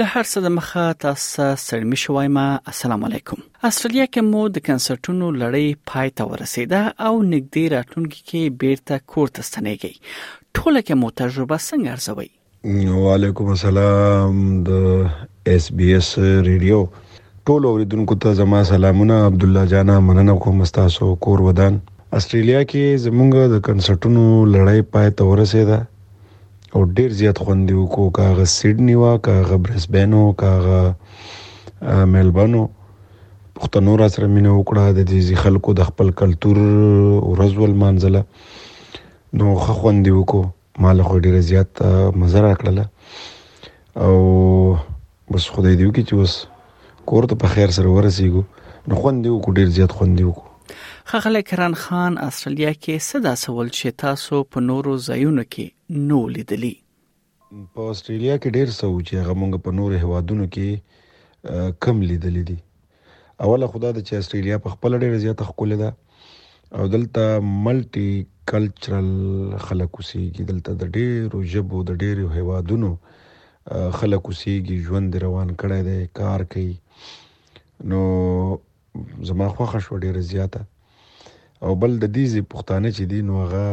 له هر څه د مخه تاسو سړمی شوایم السلام علیکم استرالیا کې مو د کنسرتونو لړۍ پای ته ورسیده او نګدې راتلونکي کې بیرته کور ته ستنېږي ټوله کې مو تجربه څنګه ارزوي وعلیکم السلام د اس بي اس ریډیو ټول اوریدونکو ته زما سلامونه عبد الله جانا مننه کوم تاسو کور ودان استرالیا کې زمونږ د کنسرتونو لړۍ پای ته ورسیده او ډیر زیات خوند یې وکړو که هغه سیډني وه که هغه برسبین و که هغه ملبن و پښتنو را سره مینه وکړه د دې ځي خلکو د خپل کلتور ورځ ولمانځله نو ښه خوند یې وکړو ما له خو ډېره زیاته مزه راکړله او بس خدای دې وکړي چې اوس کور ته په خیر سره ورسیږو نو خوند یې وکړو ډېر زیات خوند یې وکړو خغلی کرن خان استرالیا کې څه داسې ول چې تاسو په نورو ځایونو کې نو لیدلی په استرالیا کې ډیر څه و چې هغه مونږ په نورو هوادونو کې کم لیدلی دي اوله خو دا ده چې اسټرالیا په خپله ډېره زیاته ښکلې ده او دلته ملټي کلچرل خلک اوسېږي دلته د ډېرو ژبو د ډېرو هیوادونو خلک اوسېږي ژوند روان کړی دی کار کوي نو زما خوښه شو ډېره زیاته او بل د دې ځای پښتانه چې دي نو هغه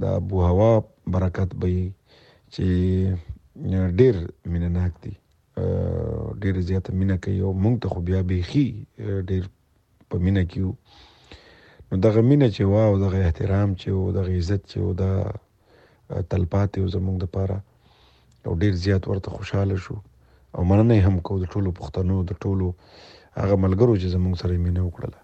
د آب و هوا برکت به یې چې ډېر مینه ناک دي ډېره زیاته مینه کوي او موږ ته خو بیا بیخي ډېر په مینه کې یو نو دغه مینه چې وه او دغه احترام چې و دغه عزت چې و دا تلپاتې و زموږ دپاره او ډېر زیات ورته خوشحاله شو او مننه یې هم کوو د ټولو پښتنو د ټولو هغه ملګرو چې زموږ سره یې مینه وکړله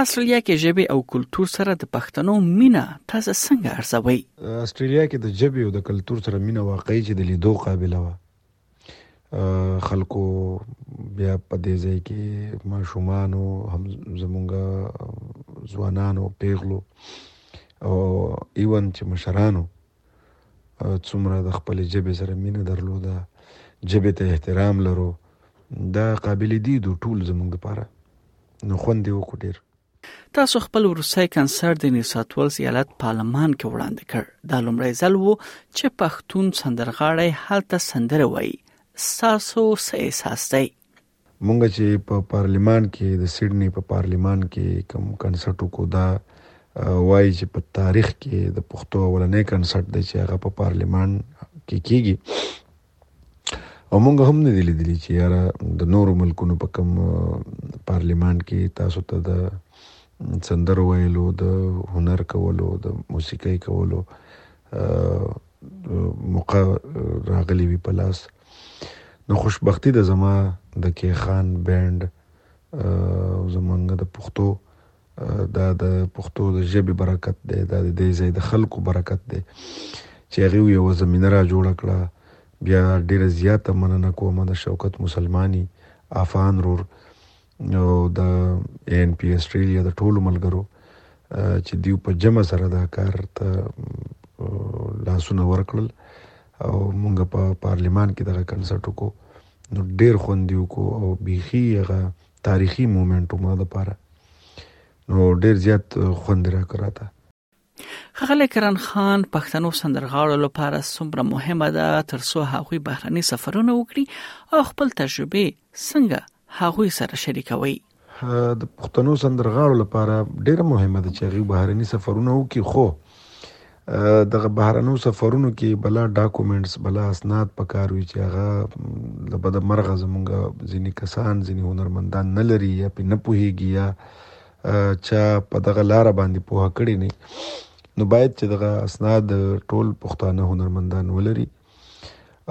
استرالیا کې ژبې او کلتور سره د پښتنو مینه تاسو څنګه ارزوئ؟ استرالیا کې د ژبې او د کلتور سره مینه واقعي چې د لیدو قابله وه. خلکو بیا په دې ځای کې ماشومانو هم زمونږ ځوانانو پیغلو او ایون چې مشرانو څومره د خپلې ژبې سره مینه درلوده، ژبې ته احترام لرو، دا قابل دید و ټول زموږ لپاره، نو خوند یې وکړو ډېر. تاسو خپل وروستی کنسرت د نیوساتولز ایالت په آلمان کې وړاندې کړ، دا لومړی ځل و چې پښتون سندرغاړی هلته سندره وایي، ستاسو څه احساس دی؟ مونږ چې په پارلمان کې د سیډني په پارلمان کې کوم کنسرت وکړو دا وایي چې په تاریخ کې د پښتو اولنې کنسرت دی چې هغه په پارلمان کې کیږي او مونږ هم نه دی لیدلی چې یاره د نورو ملکونو په کم پارلیمان کې تاسو ته د سندر ویلو د هنر کولو د موسیقۍ کولو موقع راغلی وي په لاس نو خوشبختی د زما د کیخان بینډ او زمونږ د پښتو دا د پښتو د ژبې برکت دی دا د دې ځای د خلکو برکت دی چې هغه یو زمينه را جوړ کړه بیا ډیره زیاته مننه کوم د شوکت مسلمانی افغان رور او د ان پی استرالیا د ټولو ملګرو چې دیو په جمع سره دا کار ته لاسونه ورکړل او مونږ په پارلیمان کې دغه کنسرت وکړو نو ډیر خوند یو کو او بیخي هغه تاریخي مومنټ مو د پاره نو ډیر زیات خوند را کراته خغلی کرن خان پښتنو سندرغاړو لپاره څومره مهمه ده ترڅو هغوی بهرني سفرونه وکړي او خپل تجربه څنګه هغوی سره شریکوي د پښتنو سندرغاړو لپاره ډیره مهمه ده چې هغوی بهرني سفرونه وکړي خو دغه بهرنو سفرونو کې بلا ډاکومېنټس بلا اسناد پکار وي چې هغه د بده مرغه زمونږ ځینې کسان ځینې هنرمندان نه لري یا پې نه پوهیږي یا چا په دغه لار باندې پوهه کړی نه نو باید چې دغه اسناد ټول پښتانه هنرمندان ولري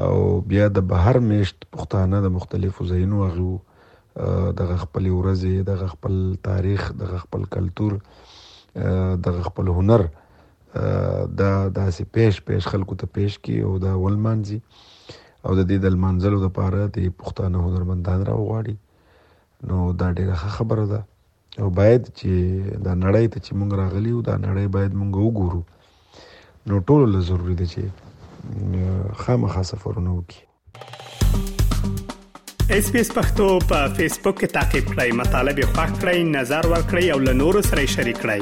او بیا د بهر میشت پښتانه د مختلفو ځایونو هغه دغه خپل ورځې دغه خپل تاریخ دغه خپل کلچر دغه خپل هنر دا داسې پیش پیش خلکو ته پیش کی او دا ولمانځي او د دې د لمانځلو لپاره د پښتانه هنرمندان راوغواړي نو دا ډېره ښه خبره ده او باید چې دا نړۍ ته چې مونږ راغلی یو دا نړۍ باید مونږ وګورو نو ټولو له ضروري ده چې خامخا سفرونه وکړي اس پی اس پختو په فیسبوک کې تا کې پلی مطلب یو فاک کړئ نظر ور کړئ او له نورو سره شریک کړئ